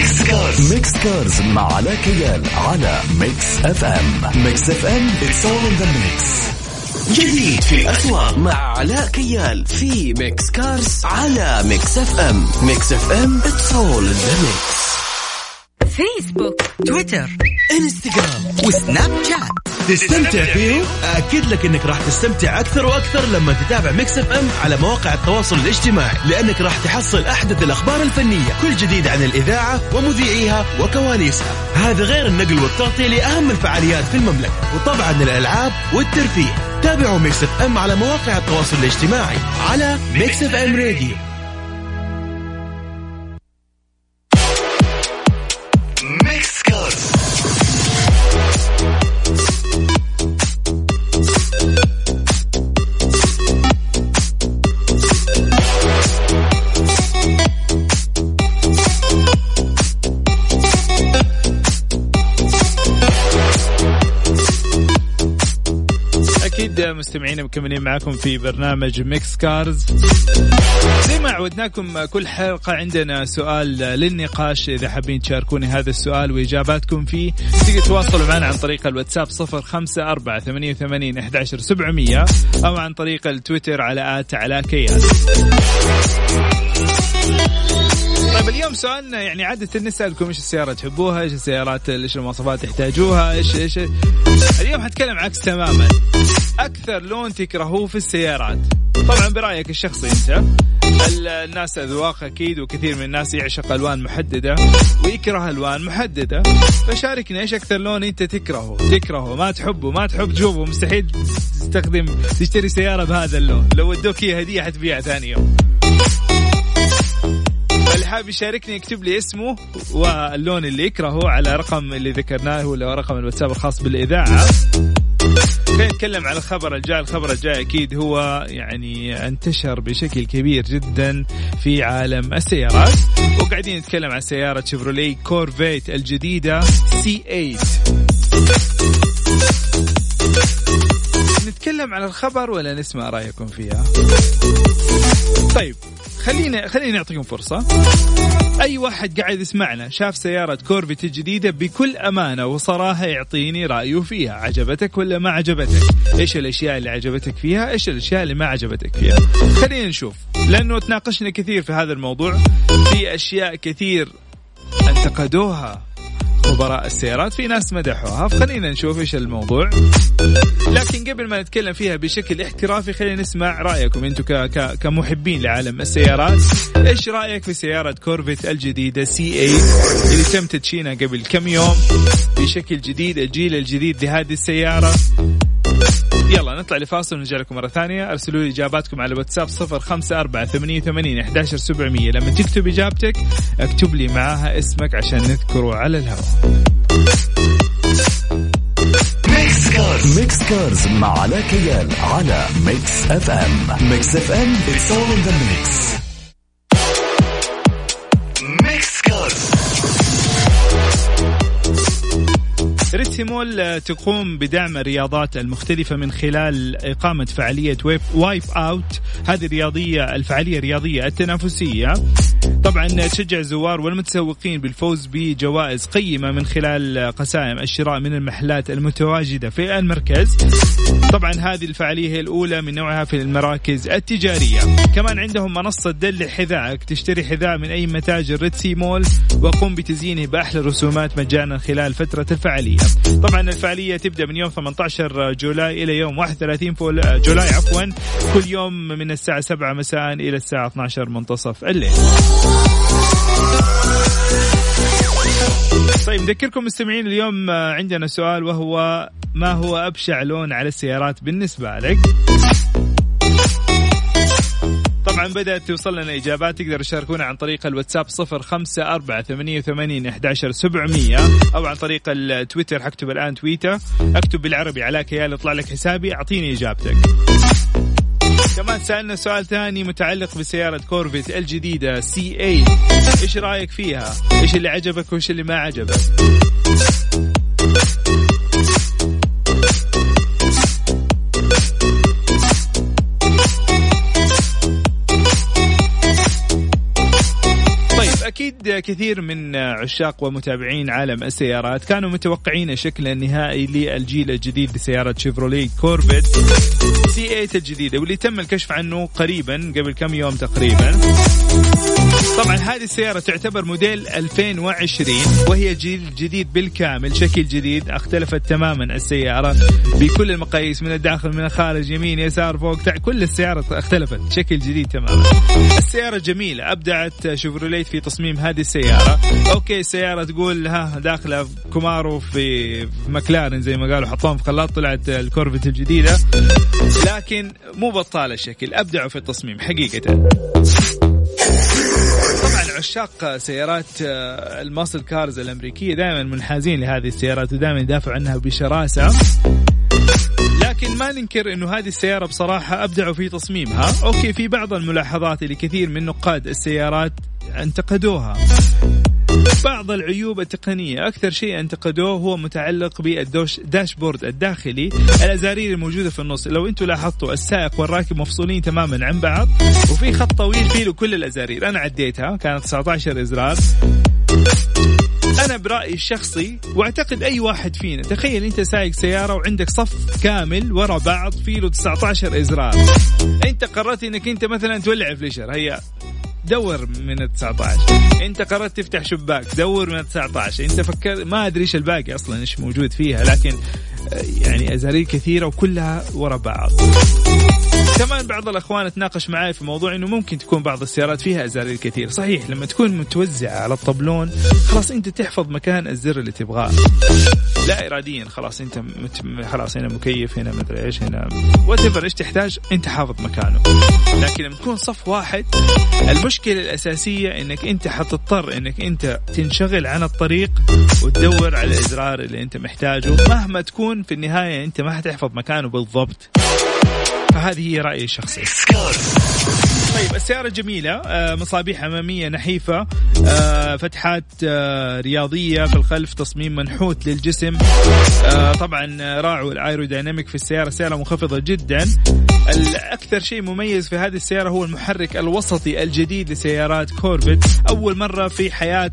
Mix Cars. Mix Cars مع علاء كيال على Mix FM. Mix FM it's all in the mix. جديد في الأسواق مع علاء كيال في Mix Cars على Mix FM. Mix FM it's all in the mix. فيسبوك تويتر انستغرام وسناب شات تستمتع فيهم؟ أأكد لك أنك راح تستمتع أكثر وأكثر لما تتابع Mix FM على مواقع التواصل الاجتماعي لأنك راح تحصل أحدث الأخبار الفنية كل جديد عن الإذاعة ومذيعيها وكواليسها. هذا غير النقل والتغطية لأهم الفعاليات في المملكة وطبعا الألعاب والترفيه. تابعوا Mix FM على مواقع التواصل الاجتماعي على ميكس اف ام راديو مستمعينا مكملين معاكم في برنامج Mix Cars زي ما عودناكم كل حلقة عندنا سؤال للنقاش. إذا حابين تشاركوني هذا السؤال وإجاباتكم فيه تقدروا تتواصلوا معنا عن طريق الواتساب 054 88 11 700 أو عن طريق التويتر على at علاء كيال اليوم سؤالنا يعني عادة نسألكم إيش السيارة تحبوها، إيش السيارات إيش المواصفات تحتاجوها، إيش إيش اليوم حتكلم عكس تماما. أكثر لون تكرهوه في السيارات. طبعا برأيك الشخصي أنت. ال- الناس أذواق أكيد وكثير من الناس يعشق ألوان محددة ويكره ألوان محددة. فشاركنا إيش أكثر لون أنت تكرهه، تكرهه ما تحبه، ما تحب تشوفه، مستحيل تستخدم تشتري سيارة بهذا اللون، لو ادوك هدية حتبيعها ثاني يوم. حاب يشاركني يكتب لي اسمه واللون اللي يكرهه على رقم اللي ذكرناه ولا رقم الواتساب الخاص بالإذاعة. خلينا نتكلم على الخبر الجاي. الخبر الجاي أكيد هو يعني انتشر بشكل كبير جدا في عالم السيارات. وقاعدين نتكلم عن سيارة شيفروليه كورفيت الجديدة C8 نتكلم على الخبر ولا نسمع رأيكم فيها؟ طيب خلينا خلينا نعطيكم فرصة. أي واحد قاعد يسمعنا شاف سيارة كورفيت الجديدة بكل أمانة وصراحة يعطيني رأيه فيها. عجبتك ولا ما عجبتك؟ إيش الأشياء اللي عجبتك فيها؟ إيش الأشياء اللي ما عجبتك فيها؟ خلينا نشوف. لأنه تناقشنا كثير في هذا الموضوع. في أشياء كثير انتقدوها. خبراء السيارات في ناس مدحوها. فخلينا نشوف إيش الموضوع. لكن قبل ما نتكلم فيها بشكل احترافي خلينا نسمع رأيكم أنتم كمحبين لعالم السيارات. إيش رأيك في سيارة كورفيت الجديدة C8 اللي تم تدشينها قبل كم يوم بشكل جديد الجيل الجديد لهذه السيارة؟ يلا نطلع لفاصل ونرجع لكم مرة ثانية. أرسلوا لي إجاباتكم على واتساب صفر خمسة أربعة ثمانية وثمانين أحداشر سبعمية. لما تكتب إجابتك اكتب لي معاها اسمك عشان نذكره على الهواء. Mix Cars Mix Cars مع علاء كيال على Mix FM Mix FM it's all in the Red Sea Mall آه، تقوم بدعم الرياضات المختلفة من خلال إقامة فعالية Wipeout. هذه الرياضية الفعالية الرياضية التنافسية. طبعا تشجع الزوار والمتسوقين بالفوز بجوائز قيمة من خلال قسائم الشراء من المحلات المتواجدة في المركز. طبعا هذه الفعالية هي الأولى من نوعها في المراكز التجارية. كمان عندهم منصة دلع حذائك تشتري حذاء من أي متاجر ريد سي مول وقم بتزيينه بأحلى رسومات مجانا خلال فترة الفعالية. طبعا الفعالية تبدأ من يوم 18 July إلى يوم 31 فول- July عفوا. كل يوم من الساعة 7 مساء إلى الساعة 12 منتصف الليل. طيب نذكركم مستمعين اليوم آه، عندنا سؤال وهو ما هو أبشع لون على السيارات بالنسبة لك؟ طبعا بدأت توصل لنا إجابات تقدروا تشاركونا عن طريق الواتساب صفر خمسة أربعة ثمانية وثمانين أحداشر سبعمية أو عن طريق التويتر. حكتب الآن تويتر. أكتب بالعربي علاء كيال يطلع لك حسابي. أعطيني إجابتك. كمان سألنا سؤال ثاني متعلق بسيارة كورفيت الجديدة C8 إيش رأيك فيها؟ إيش اللي عجبك وإيش اللي ما عجبك؟ أكيد كثير من عشاق ومتابعين عالم السيارات كانوا متوقعين الشكل النهائي للجيل الجديد لسيارة شيفروليه كورفيت C8 الجديدة واللي تم الكشف عنه قريبا قبل كم يوم تقريبا. طبعا هذه السيارة تعتبر موديل 2020 وهي جيل جديد بالكامل شكل جديد اختلفت تماما السيارة بكل المقاييس من الداخل من الخارج يمين يسار فوق كل السيارة اختلفت شكل جديد تماما. السيارة جميلة أبدعت شيفروليت في تصميم هذه السيارة. أوكي السيارة تقول ها داخلة كمارو في مكلارن زي ما قالوا حطوهم في خلاط طلعت الكورفت الجديدة. لكن مو بطالة الشكل أبدعوا في التصميم حقيقة. عشاق سيارات آه، ال muscle cars الأمريكية. دائما منحازين لهذه السيارات ودائما يدافعوا عنها بشراسة. لكن ما ننكر إنه هذه السيارة بصراحة ابدعوا في تصميمها. أوكي في بعض الملاحظات اللي كثير من نقاد السيارات انتقدوها. بعض العيوب التقنية. أكثر شيء انتقدوه هو متعلق بالداشبورد الداخلي الأزارير الموجودة في النص. لو أنتم لاحظتوا السائق والراكب مفصولين تماما عن بعض وفي خط طويل فيه كل الأزارير. أنا عديتها كانت 19 إزرار. أنا برأيي الشخصي وأعتقد أي واحد فينا. تخيل أنت سايق سيارة وعندك صف كامل ورا بعض فيه له 19 إزرار. أنت قررت إنك أنت مثلا تولع فليشر هي دور من ال 19 انت قررت تفتح شباك دور من ال 19 انت فكر ما ادري إيش الباقي أصلا إيش موجود فيها لكن يعني ازارير كثيرة وكلها ورا بعض. كمان بعض الأخوان تناقش معي في موضوع إنه ممكن تكون بعض السيارات فيها ازارير كثير صحيح لما تكون متوزعة على الطبلون خلاص أنت تحفظ مكان الزر اللي تبغاه. لا اراديا خلاص أنت مت... خلاص هنا مكيف هنا مدري إيش هنا وات إيش تحتاج أنت حافظ مكانه. لكن لما تكون صف واحد المشكلة الأساسية إنك أنت حتضطر إنك أنت تنشغل عن الطريق وتدور على الإزرار اللي أنت محتاجه مهما تكون في النهاية أنت ما حتحفظ مكانه بالضبط. فهذه هي رأيي الشخصي. طيب السيارة جميلة آه، مصابيح أمامية نحيفة آه، فتحات آه، رياضية في الخلف تصميم منحوت للجسم. طبعا راعوا ال aerodynamic في السيارة سيارة منخفضة جدا. الأكثر شيء مميز في هذه السيارة هو المحرك الوسطي الجديد لسيارات كورفت. أول مرة في حياة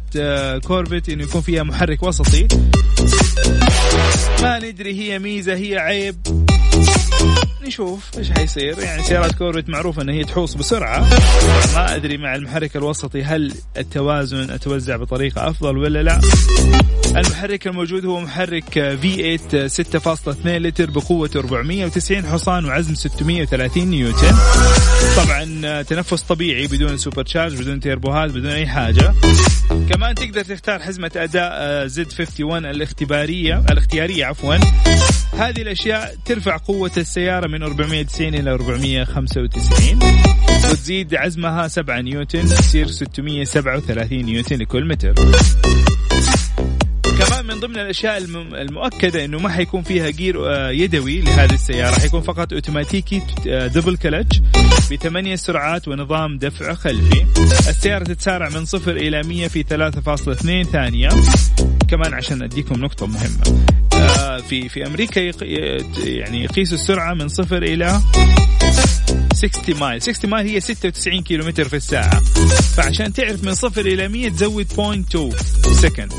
كورفت إنه يكون فيها محرك وسطي. ندري هي ميزة هي عيب. نشوف إيش حيصير. يعني سيارات كورفت معروفة إن هي تحوص بسرعة. ما أدري مع المحرك الوسطي هل التوازن أتوزع بطريقة أفضل ولا لا. المحرك الموجود هو محرك V8 6.2 لتر بقوة 490 حصان وعزم 630 نيوتن. طبعا تنفس طبيعي بدون supercharge بدون تيربوهات بدون أي حاجة. كمان تقدر تختار حزمة أداء Z51 الاختبارية الاختيارية عفوا. هذه الأشياء ترفع قوة السيارة من 490 إلى 495 وتزيد عزمها 7 نيوتن تصير 637 نيوتن لكل متر. كمان من ضمن الأشياء المؤكدة إنه ما حيكون فيها gear آه، يدوي لهذه السيارة. حيكون فقط أوتوماتيكي double clutch بثمانية سرعات ونظام دفع خلفي. السيارة تتسارع من صفر إلى 100 في 3.2 ثانية. كمان عشان أديكم نقطة مهمة. آه، في في أمريكا يعني يقيسوا السرعة من صفر إلى 60 mile 60 mile هي 96 كيلومتر في الساعة. فعشان تعرف من صفر إلى 100 تزود 0.2 second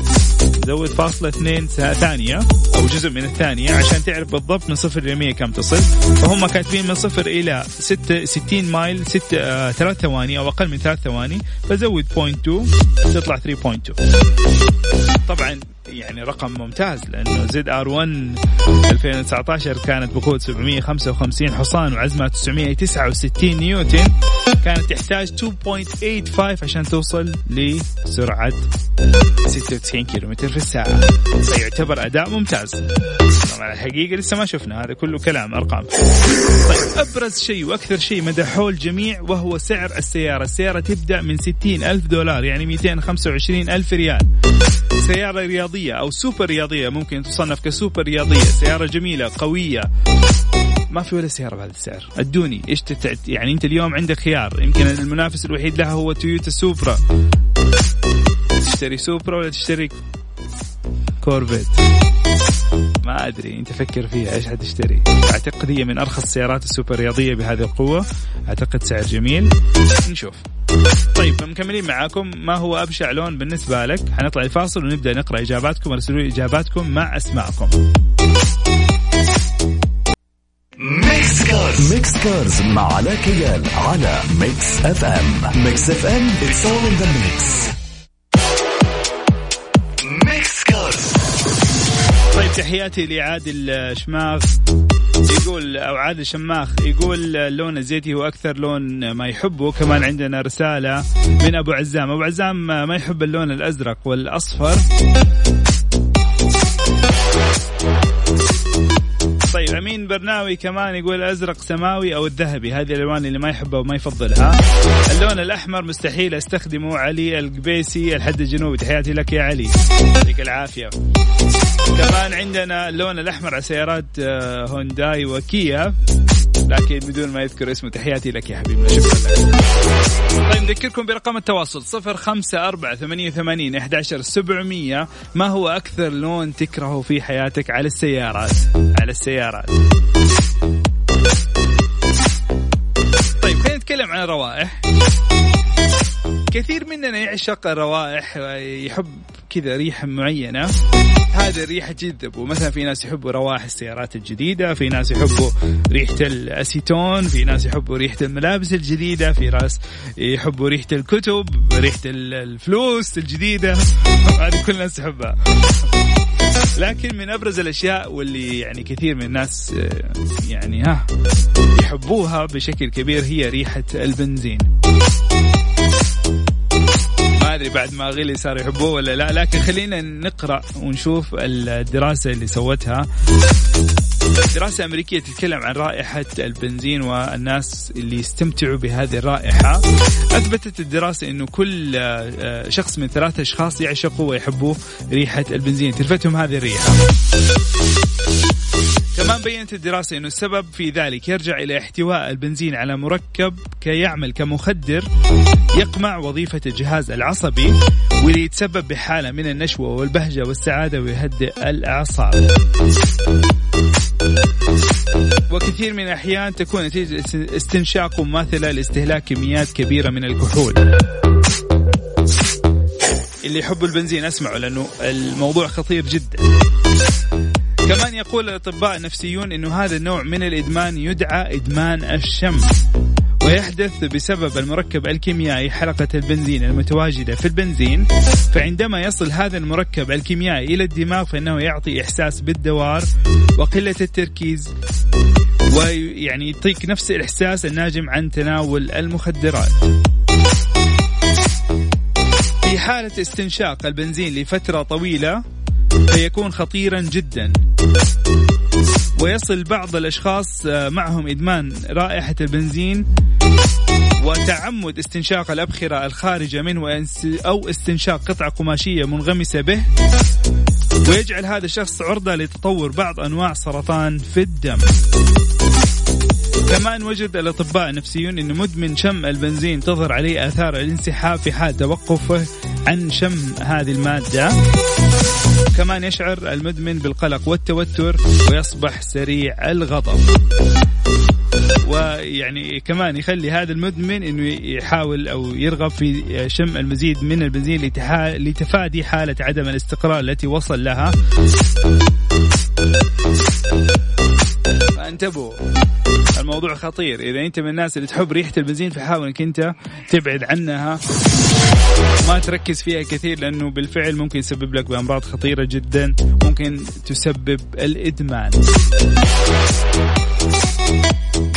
تزود فاصلة 2 ثانية أو جزء من الثانية عشان تعرف بالضبط من صفر إلى 100 كم تصل. فهم كاتبين من صفر إلى 6 60 mile 6 3 ثواني أو أقل من 3 ثواني. فزود 0.2 تطلع 3.2 طبعا يعني رقم ممتاز لأنه ZR1 2019 كانت بقوة 755 حصان وعزمها 969 نيوتن. كانت تحتاج 2.85 عشان توصل لسرعة 96 كيلومتر في الساعة. فيعتبر أداء ممتاز. طبعا الحقيقة لسه ما شفنا هذا كله كلام أرقام. طيب أبرز شيء وأكثر شيء مدحوه الجميع وهو سعر السيارة. السيارة تبدأ من 60 ألف دولار يعني 225 ألف ريال. رياضيه رياضية أو سوبر رياضية ممكن تصنف كسوبر رياضية. سيارة جميلة قوية. ما في ولا سيارة بهذا السعر. ادوني إيش تتعد يعني أنت اليوم عندك خيار يمكن المنافس الوحيد لها هو تويوتا سوبرا. تشتري سوبرا ولا تشتري كورفيت؟ ما أدري أنت فكر فيها إيش حتشتري؟ أعتقد هي من أرخص السيارات السوبر رياضيه بهذه القوة. أعتقد سعر جميل. نشوف. طيب مكملين معاكم. ما هو أبشع لون بالنسبة لك؟ حنطلع الفاصل ونبدأ نقرأ إجاباتكم ارسلوا إجاباتكم مع أسماءكم. Mix Cars. Mix Cars مع علاء كيال على Mix FM. Mix FM it's all in the mix. Mix Cars. طيب تحياتي لعادل شماغ. يقول أو عادل شماخ يقول اللون الزيتي هو أكثر لون ما يحبه. كمان عندنا رسالة من أبو عزام. أبو عزام ما يحب اللون الأزرق والأصفر؟ طيب أمين برناوي كمان يقول الازرق سماوي أو الذهبي. هذه الألوان اللي ما يحبها وما يفضلها. اللون الأحمر مستحيل أستخدمه. علي القبيسي الحد الجنوبي. تحياتي لك يا علي. يعطيك العافية. كمان عندنا اللون الأحمر على سيارات آه، هونداي وكيا. لكن بدون ما يذكر اسمه تحياتي لك يا حبيبنا شكرا لك. طيب نذكركم برقم التواصل صفر خمسة أربعة ثمانية ثمانين إحدى عشر سبعمية. ما هو أكثر لون تكرهه في حياتك؟ على السيارات. على السيارات. طيب خلينا نتكلم عن الروائح. كثير مننا يعشق الروائح يحب كذا ريحة معينة. هذه الريحة تجذبه مثلا في ناس يحبوا روائح السيارات الجديدة في ناس يحبوا ريحة الأسيتون في ناس يحبوا ريحة الملابس الجديدة في ناس يحبوا ريحة الكتب ريحة الفلوس الجديدة. هذه كل الناس تحبها. لكن من أبرز الأشياء واللي يعني كثير من الناس يعني ها يحبوها بشكل كبير هي ريحة البنزين. أدري بعد ما غلي صار يحبوه ولا لا لكن خلينا نقرأ ونشوف الدراسة اللي سوتها. دراسة أمريكية تتكلم عن رائحة البنزين والناس اللي يستمتعوا بهذه الرائحة. أثبتت الدراسة أنه كل آه، شخص من ثلاثة أشخاص يعشقوا ويحبوا ريحة البنزين تلفتهم هذه الريحة. كمان بينت الدراسة أنه السبب في ذلك يرجع إلى احتواء البنزين على مركب كيعمل كمخدر يقمع وظيفة الجهاز العصبي واللي يتسبب بحالة من النشوة والبهجة والسعادة ويهدئ الأعصاب. وكثير من الأحيان تكون نتيجة استنشاق مماثلة لاستهلاك كميات كبيرة من الكحول. اللي يحبوا البنزين اسمعوا لأنه الموضوع خطير جدا. كمان يقول الأطباء النفسيون أنه هذا النوع من الإدمان يدعى إدمان الشم ويحدث بسبب المركب الكيميائي حلقة البنزين المتواجدة في البنزين فعندما يصل هذا المركب الكيميائي إلى الدماغ فإنه يعطي إحساس بالدوار وقلة التركيز ويعني يعطيك نفس الإحساس الناجم عن تناول المخدرات. في حالة استنشاق البنزين لفترة طويلة فيكون خطيرا جدا. ويصل بعض الأشخاص آه، معهم إدمان رائحة البنزين وتعمد استنشاق الأبخرة الخارجة منه أو استنشاق قطعة قماشية منغمسة به. ويجعل هذا الشخص عرضة لتطور بعض أنواع سرطان في الدم. كمان وجد الأطباء النفسيون إن مدمن شم البنزين تظهر عليه آثار الانسحاب في حال توقفه عن شم هذه المادة. كمان يشعر المدمن بالقلق والتوتر ويصبح سريع الغضب. ويعني كمان يخلي هذا المدمن إنه يحاول أو يرغب في شم المزيد من البنزين لتفادي حالة عدم الاستقرار التي وصل لها. فانتبهوا. الموضوع خطير. إذا أنت من الناس اللي تحب ريحة البنزين فحاول إنك أنت تبعد عنها. ما تركز فيها كثير لأنه بالفعل ممكن يسبب لك بأمراض خطيرة جدا. ممكن تسبب الإدمان.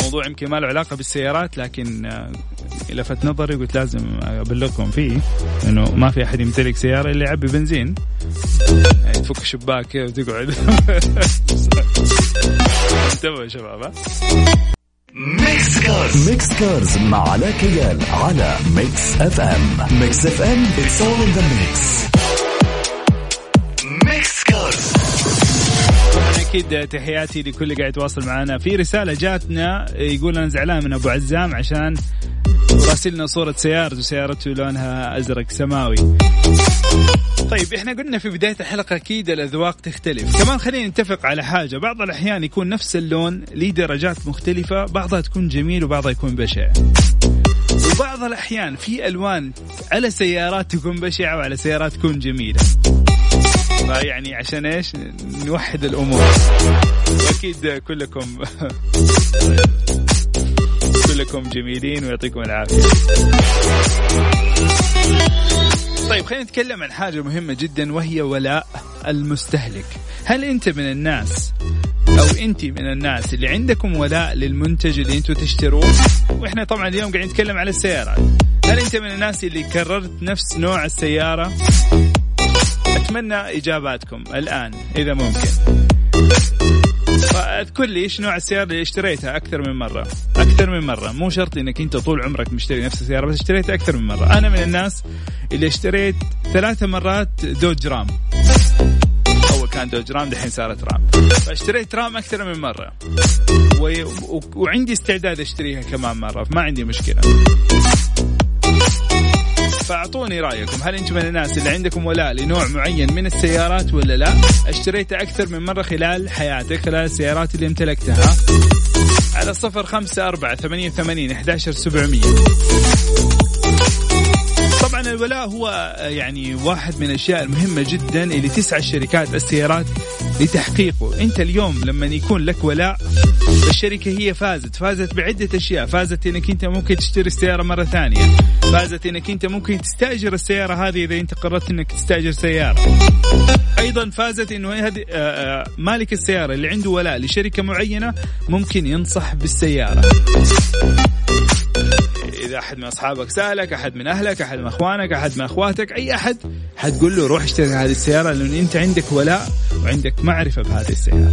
موضوع يمكن ما له علاقة بالسيارات لكن لفت نظري قلت لازم أبلغكم فيه إنه ما في أحد يمتلك سيارة إلا يعبي بنزين. يعني تفك الشباك وتقعد. انتبهوا يا شباب Mix Cars. Mix Cars مع علاء كيال على Mix FM. Mix FM it's all in the mix. Mix Cars. أكيد تحياتي لكل اللي قاعد يتواصل معنا. في رسالة جاتنا يقول أنا زعلان من أبو عزام عشان راسلنا صورة سيارته وسيارته لونها أزرق سماوي. طيب إحنا قلنا في بداية الحلقة أكيد الأذواق تختلف. كمان خلينا نتفق على حاجة بعض الأحيان يكون نفس اللون ليه درجات مختلفة بعضها تكون جميل وبعضها يكون بشع. وبعض الأحيان في ألوان على سيارات تكون بشعة وعلى سيارات تكون جميلة. فيعني عشان إيش؟ نوحد الأمور. واكيد كلكم. كلكم جميلين ويعطيكم العافية. طيب خلينا نتكلم عن حاجة مهمة جدا وهي ولاء المستهلك. هل أنت من الناس أو أنت من الناس اللي عندكم ولاء للمنتج اللي أنتم تشتروه؟ وإحنا طبعا اليوم قاعدين نتكلم على السيارات. هل أنت من الناس اللي كررت نفس نوع السيارة؟ أتمنى إجاباتكم الآن إذا ممكن. فأذكر لي إيش نوع السيارة اللي اشتريتها أكثر من مرة. أكثر من مرة. مو شرط إنك أنت طول عمرك مشتري نفس السيارة بس اشتريتها أكثر من مرة. أنا من الناس اللي اشتريت ثلاث مرات دوج رام. أول كان دوج رام دحين صارت رام. فاشتريت رام أكثر من مرة. و... و... وعندي استعداد أشتريها كمان مرة فما عندي مشكلة. فأعطوني رأيكم. هل أنتم من الناس اللي عندكم ولاء لنوع معين من السيارات ولا لا؟ اشتريتها أكثر من مرة خلال حياتك خلال السيارات اللي امتلكتها. على صفر خمسة أربعة ثمانية ثمانين أحداشر سبعمية. طبعا الولاء هو يعني واحد من الأشياء المهمة جدا اللي تسعى شركات السيارات لتحقيقه. أنت اليوم لما يكون لك ولاء الشركة هي فازت. فازت بعدة أشياء. فازت إنك أنت ممكن تشتري السيارة مرة ثانية. فازت إنك أنت ممكن تستأجر السيارة هذه إذا أنت قررت إنك تستأجر سيارة. أيضا فازت إنه هذه آه، آه، مالك السيارة اللي عنده ولاء لشركة معينة ممكن ينصح بالسيارة. إذا أحد من أصحابك سألك أحد من أهلك أحد من أخوانك أحد من أخواتك أي أحد حتقول له روح اشتري هذه السيارة لأنه أنت عندك ولاء وعندك معرفة بهذه السيارة.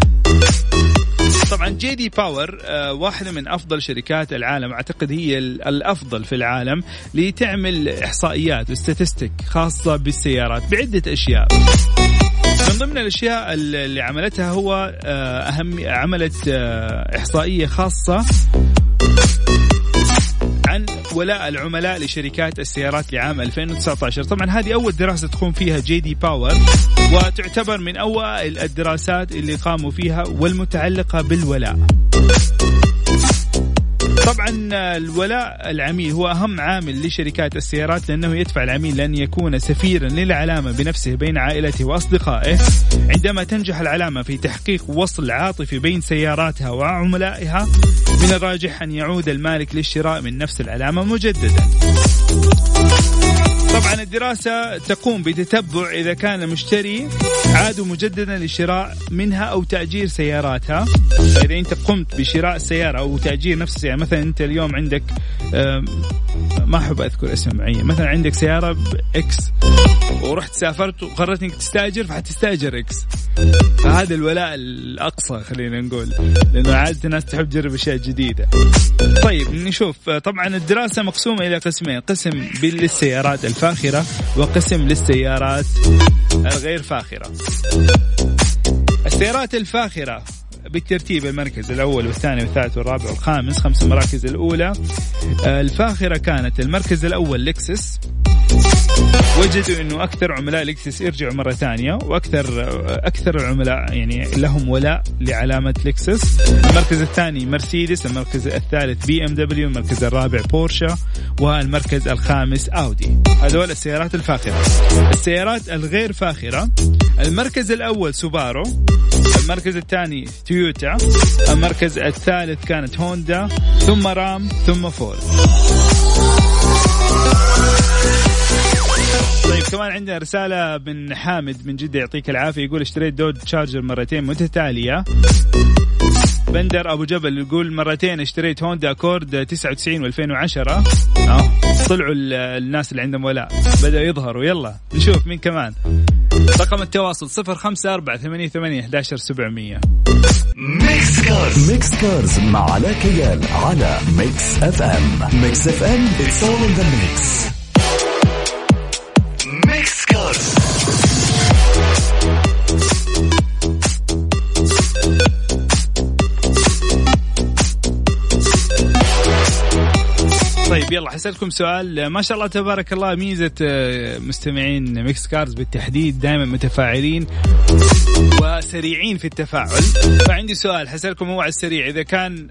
طبعا J.D. Power آه، واحدة من أفضل شركات العالم أعتقد هي الأفضل في العالم لتعمل إحصائيات و statistics خاصة بالسيارات بعدة أشياء. من ضمن الأشياء اللي عملتها هو آه، اهم عملت آه، إحصائية خاصة ولاء العملاء لشركات السيارات لعام 2019 طبعا هذه أول دراسة تقوم فيها J.D. Power وتعتبر من أوائل الدراسات اللي قاموا فيها والمتعلقة بالولاء. طبعا الولاء العميل هو أهم عامل لشركات السيارات لأنه يدفع العميل لأن يكون سفيرا للعلامة بنفسه بين عائلته وأصدقائه عندما تنجح العلامة في تحقيق وصل عاطفي بين سياراتها وعملائها من الراجح أن يعود المالك للشراء من نفس العلامة مجددا. طبعا الدراسة تقوم بتتبع إذا كان المشتري عاد مجددا للشراء منها أو تأجير سياراتها. فإذا أنت قمت بشراء السيارة أو تأجير نفس السيارة مثلا أنت اليوم عندك ما أحب أذكر اسم معين مثلا عندك سيارة X ورحت سافرت وقررت إنك تستأجر فحتستأجر X فهذا الولاء الأقصى خلينا نقول لأنه عادة الناس تحب تجرب أشياء جديدة. طيب نشوف. طبعا الدراسة مقسومة إلى قسمين قسم للسيارات الفاخرة وقسم للسيارات الغير فاخرة. السيارات الفاخرة بالترتيب المركز الأول والثاني والثالث والرابع والخامس خمس مراكز الأولى. الفاخرة كانت المركز الأول لكسس وجدوا إنه أكثر عملاء لكسس يرجعوا مرة ثانية وأكثر أكثر العملاء يعني لهم ولاء لعلامة لكسس المركز الثاني مرسيدس المركز الثالث بي إم دبليو المركز الرابع بورشا والمركز الخامس أودي. هذول السيارات الفاخرة. السيارات الغير فاخرة. المركز الأول سوبارو. المركز الثاني تويوتا. المركز الثالث كانت هوندا. ثم رام ثم فورد. طيب كمان عندنا رسالة من حامد من جدة يعطيك العافية يقول اشتريت دودج تشارجر مرتين متتالية. بندر أبو جبل يقول مرتين اشتريت هوندا أكورد 99 و2010 آه طلعوا الناس اللي عندهم ولاء. بدأوا يظهروا يلا نشوف مين كمان. رقم التواصل 054 11700 ميكس كارز. ميكس كارز مع علاء كيال على ميكس أف أم. ميكس أف أم. It's all in the mix. يلا حسألكم سؤال. ما شاء الله تبارك الله ميزة آه، مستمعين ميكس كارز بالتحديد دائما متفاعلين وسريعين في التفاعل. فعندي سؤال حسألكم هو على السريع إذا كان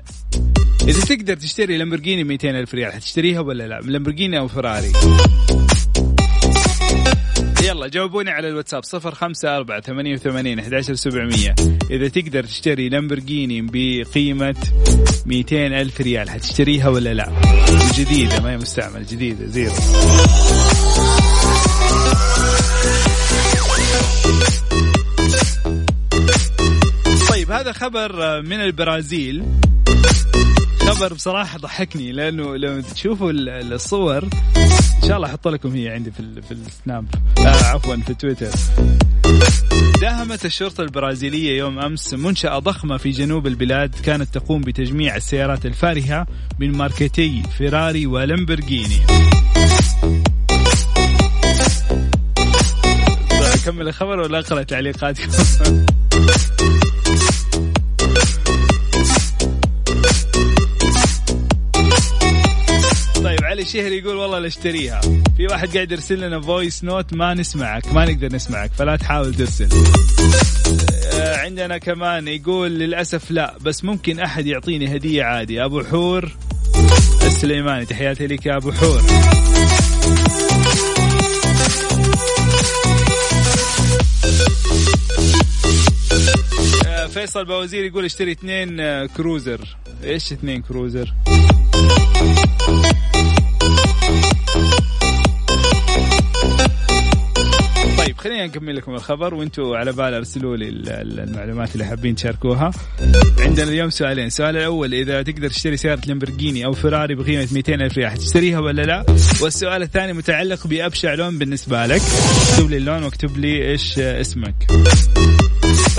إذا تقدر تشتري لامبرجيني 200 ألف ريال حتشتريها ولا لا؟ لامبرجيني أو فراري؟ يلا جاوبوني على الواتساب صفر خمسة أربعة ثمانية وثمانين أحد سبعمية. إذا تقدر تشتري لامبرجيني بقيمة ميتين ألف ريال حتشتريها ولا لا؟ جديدة ما هي مستعمل جديدة زيرو. طيب هذا خبر من البرازيل. خبر بصراحة ضحكني لأنه لما تشوفوا الصور إن شاء الله أحط لكم هي عندي في في السناب. آه عفوا في تويتر. داهمت الشرطة البرازيلية يوم أمس منشأة ضخمة في جنوب البلاد كانت تقوم بتجميع السيارات الفارهة من ماركتي فيراري ولامبرجيني أكمل الخبر ولا أقرأ تعليقاتكم؟ طيب علي شهري يقول والله اشتريها. في واحد قاعد يرسل لنا voice note ما نسمعك ما نقدر نسمعك فلا تحاول ترسل. آه، عندنا كمان يقول للأسف لا بس ممكن أحد يعطيني هدية عادي. أبو حور السليماني تحياتي لك يا أبو حور. آه، فيصل بوزير يقول اشتري اثنين آه، كروزر. إيش اثنين كروزر؟ خلينا نكمل لكم الخبر وأنتم على بال أرسلوا لي المعلومات اللي حابين تشاركوها. عندنا اليوم سؤالين. السؤال الأول إذا تقدر تشتري سيارة لامبرجيني أو فراري بقيمة 200 ألف ريال تشتريها ولا لا؟ والسؤال الثاني متعلق بأبشع لون بالنسبة لك. اكتب لي اللون واكتب لي إيش اسمك.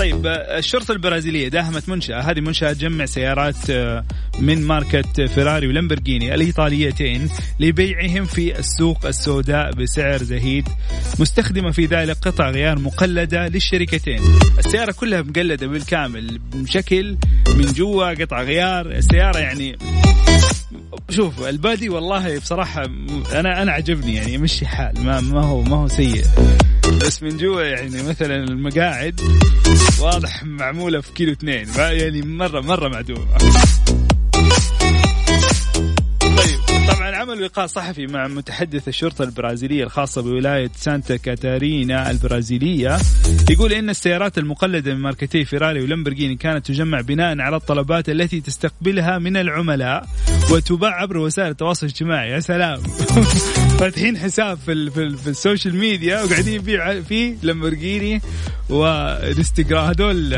طيب الشرطة البرازيلية داهمت منشأة. هذه منشأة تجمع سيارات آه، من ماركة فيراري ولامبرجيني الإيطاليتين لبيعهم في السوق السوداء بسعر زهيد. مستخدمة في ذلك قطع غيار مقلدة للشركتين. السيارة كلها مقلدة بالكامل بشكل من جوا قطع غيار. السيارة يعني شوف البادي والله بصراحة أنا أنا عجبني يعني يمشي حال ما ما هو ما هو سيء. بس من جوا يعني مثلا المقاعد واضح معمولة في كيلو اثنين يعني مرة مرة معدومة. عمل لقاء صحفي مع متحدث الشرطة البرازيلية الخاصة بولاية سانتا كاتارينا البرازيلية. يقول إن السيارات المقلدة من ماركتي فيراري ولامبرجيني كانت تجمع بناء على الطلبات التي تستقبلها من العملاء وتباع عبر وسائل التواصل الاجتماعي. يا سلام. فاتحين حساب في, ال في, ال في ال social media وقاعدين يبيعوا فيه لامبرجيني وانستغرام هذول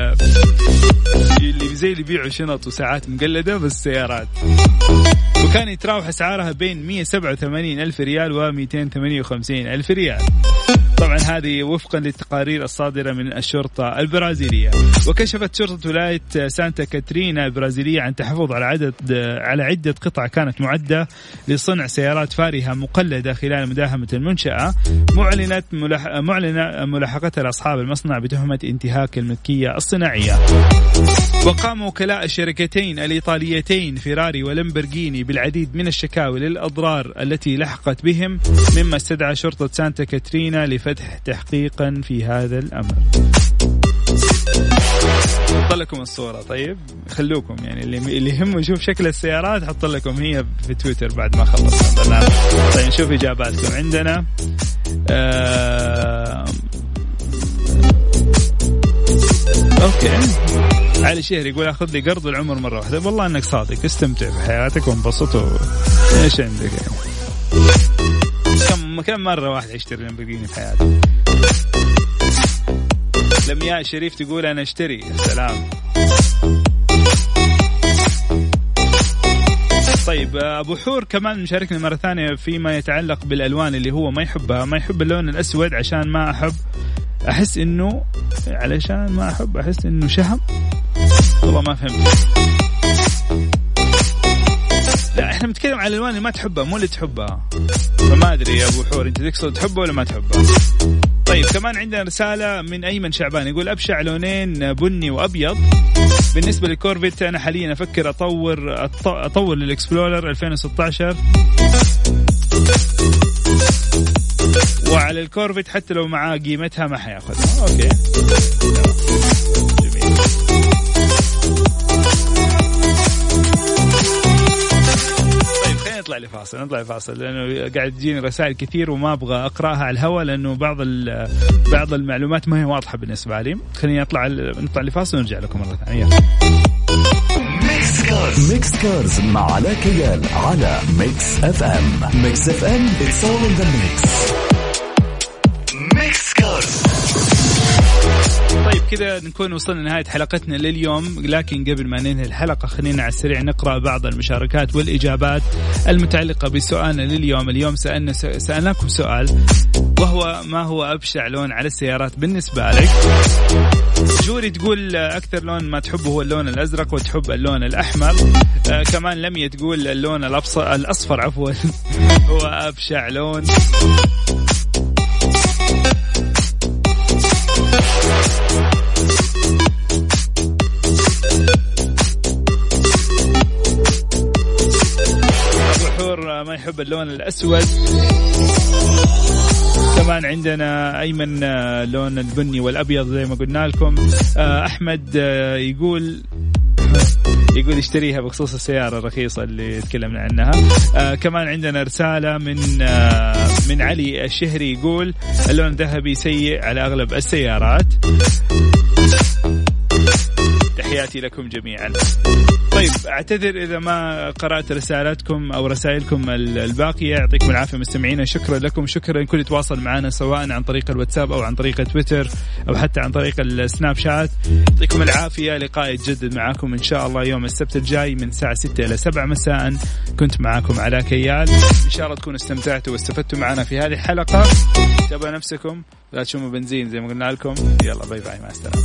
اللي زي اللي يبيعوا شنط وساعات مقلدة بس سيارات وكان يتراوح أسعارها بين 187 ألف ريال و 258 ألف ريال. طبعا هذه وفقا للتقارير الصادرة من الشرطة البرازيلية وكشفت شرطة ولاية سانتا كاترينا البرازيلية عن تحفظ على عدد على عدة قطع كانت معدة لصنع سيارات فارهة مقلدة خلال مداهمة المنشأة معلنت. معلنة ملاحقتها لأصحاب المصنع بتهمة انتهاك الملكية الصناعية وقام وكلاء الشركتين الإيطاليتين فيراري ولمبرجيني بالعديد من الشكاوي للأضرار التي لحقت بهم مما استدعى شرطة سانتا كاترينا لفتح تحقيقا في هذا الأمر. حط لكم الصورة. طيب خلوكم يعني اللي اللي يهمه يشوف شكل السيارات حط لكم هي في تويتر بعد ما خلصنا البرنامج طيب نشوف إجاباتكم. عندنا آه okay. علي شهري يقول أخذ لي قرض العمر مرة واحدة. والله إنك صادق. استمتع بحياتك وانبسط إيش عندك؟ يعني كم كم مرة واحدة أشتري لامبورجيني في حياتي؟ لمياء شريف تقول أنا أشتري. سلام. طيب أبو حور كمان مشاركني مرة ثانية فيما يتعلق بالألوان اللي هو ما يحبها. ما يحب اللون الأسود عشان ما أحب. أحس إنه علشان ما أحب أحس إنه شهم. والله ما فهمت. بنتكلم على الألوان اللي ما تحبها مو اللي تحبها. فما أدري يا أبو حور أنت تقصد تحبها ولا ما تحبها طيب كمان عندنا رسالة من أيمن شعبان يقول أبشع لونين بني وأبيض. بالنسبة للكورفيت أنا حاليا أفكر أطور أطور للإكسبلورر 2016 وعلى الكورفيت حتى لو معاه قيمتها ما حياخذها. okay. نطلع لفاصل نطلع لفاصل لأنه قاعد تجيني رسائل كثير وما أبغى أقرأها على الهواء لأنه بعض بعض المعلومات ما هي واضحة بالنسبة لي. خليني أطلع نطلع لفاصل ونرجع لكم مرة ثانية. ميكس كارز مع علاء كيال على ميكس اف ام ميكس اف ام it's all in the كذا نكون وصلنا لنهاية حلقتنا لليوم. لكن قبل ما ننهي الحلقة خلينا على السريع نقرأ بعض المشاركات والإجابات المتعلقة بسؤالنا لليوم. اليوم سألنا سألناكم سؤال وهو ما هو أبشع لون على السيارات؟ بالنسبة لك جوري تقول أكثر لون ما تحبه هو اللون الأزرق وتحب اللون الأحمر. آه كمان لمية تقول اللون الأصفر عفوا. هو أبشع لون. ما يحب اللون الأسود. كمان عندنا أيمن آه، لون البني والأبيض زي ما قلنا لكم. آه، أحمد آه، يقول يقول يشتريها بخصوص السيارة الرخيصة اللي تكلمنا عنها. آه كمان عندنا رسالة من آه من علي الشهري يقول اللون الذهبي سيء على أغلب السيارات. تحياتي لكم جميعا. طيب اعتذر إذا ما قرأت رسالتكم أو رسائلكم الباقية. يعطيكم العافية مستمعينا. شكرا لكم. شكرا لكل يتواصل معنا سواء عن طريق الواتساب أو عن طريق تويتر أو حتى عن طريق السناب شات. يعطيكم العافية. لقاء يتجدد معكم إن شاء الله يوم السبت الجاي من الساعة 6 إلى 7 مساء. كنت معكم علاء كيال. إن شاء الله تكونوا استمتعتوا واستفدتوا معنا في هذه الحلقة. تابعوا نفسكم؟ لا تشموا بنزين زي ما قلنا لكم. يلا باي باي. مع السلامة.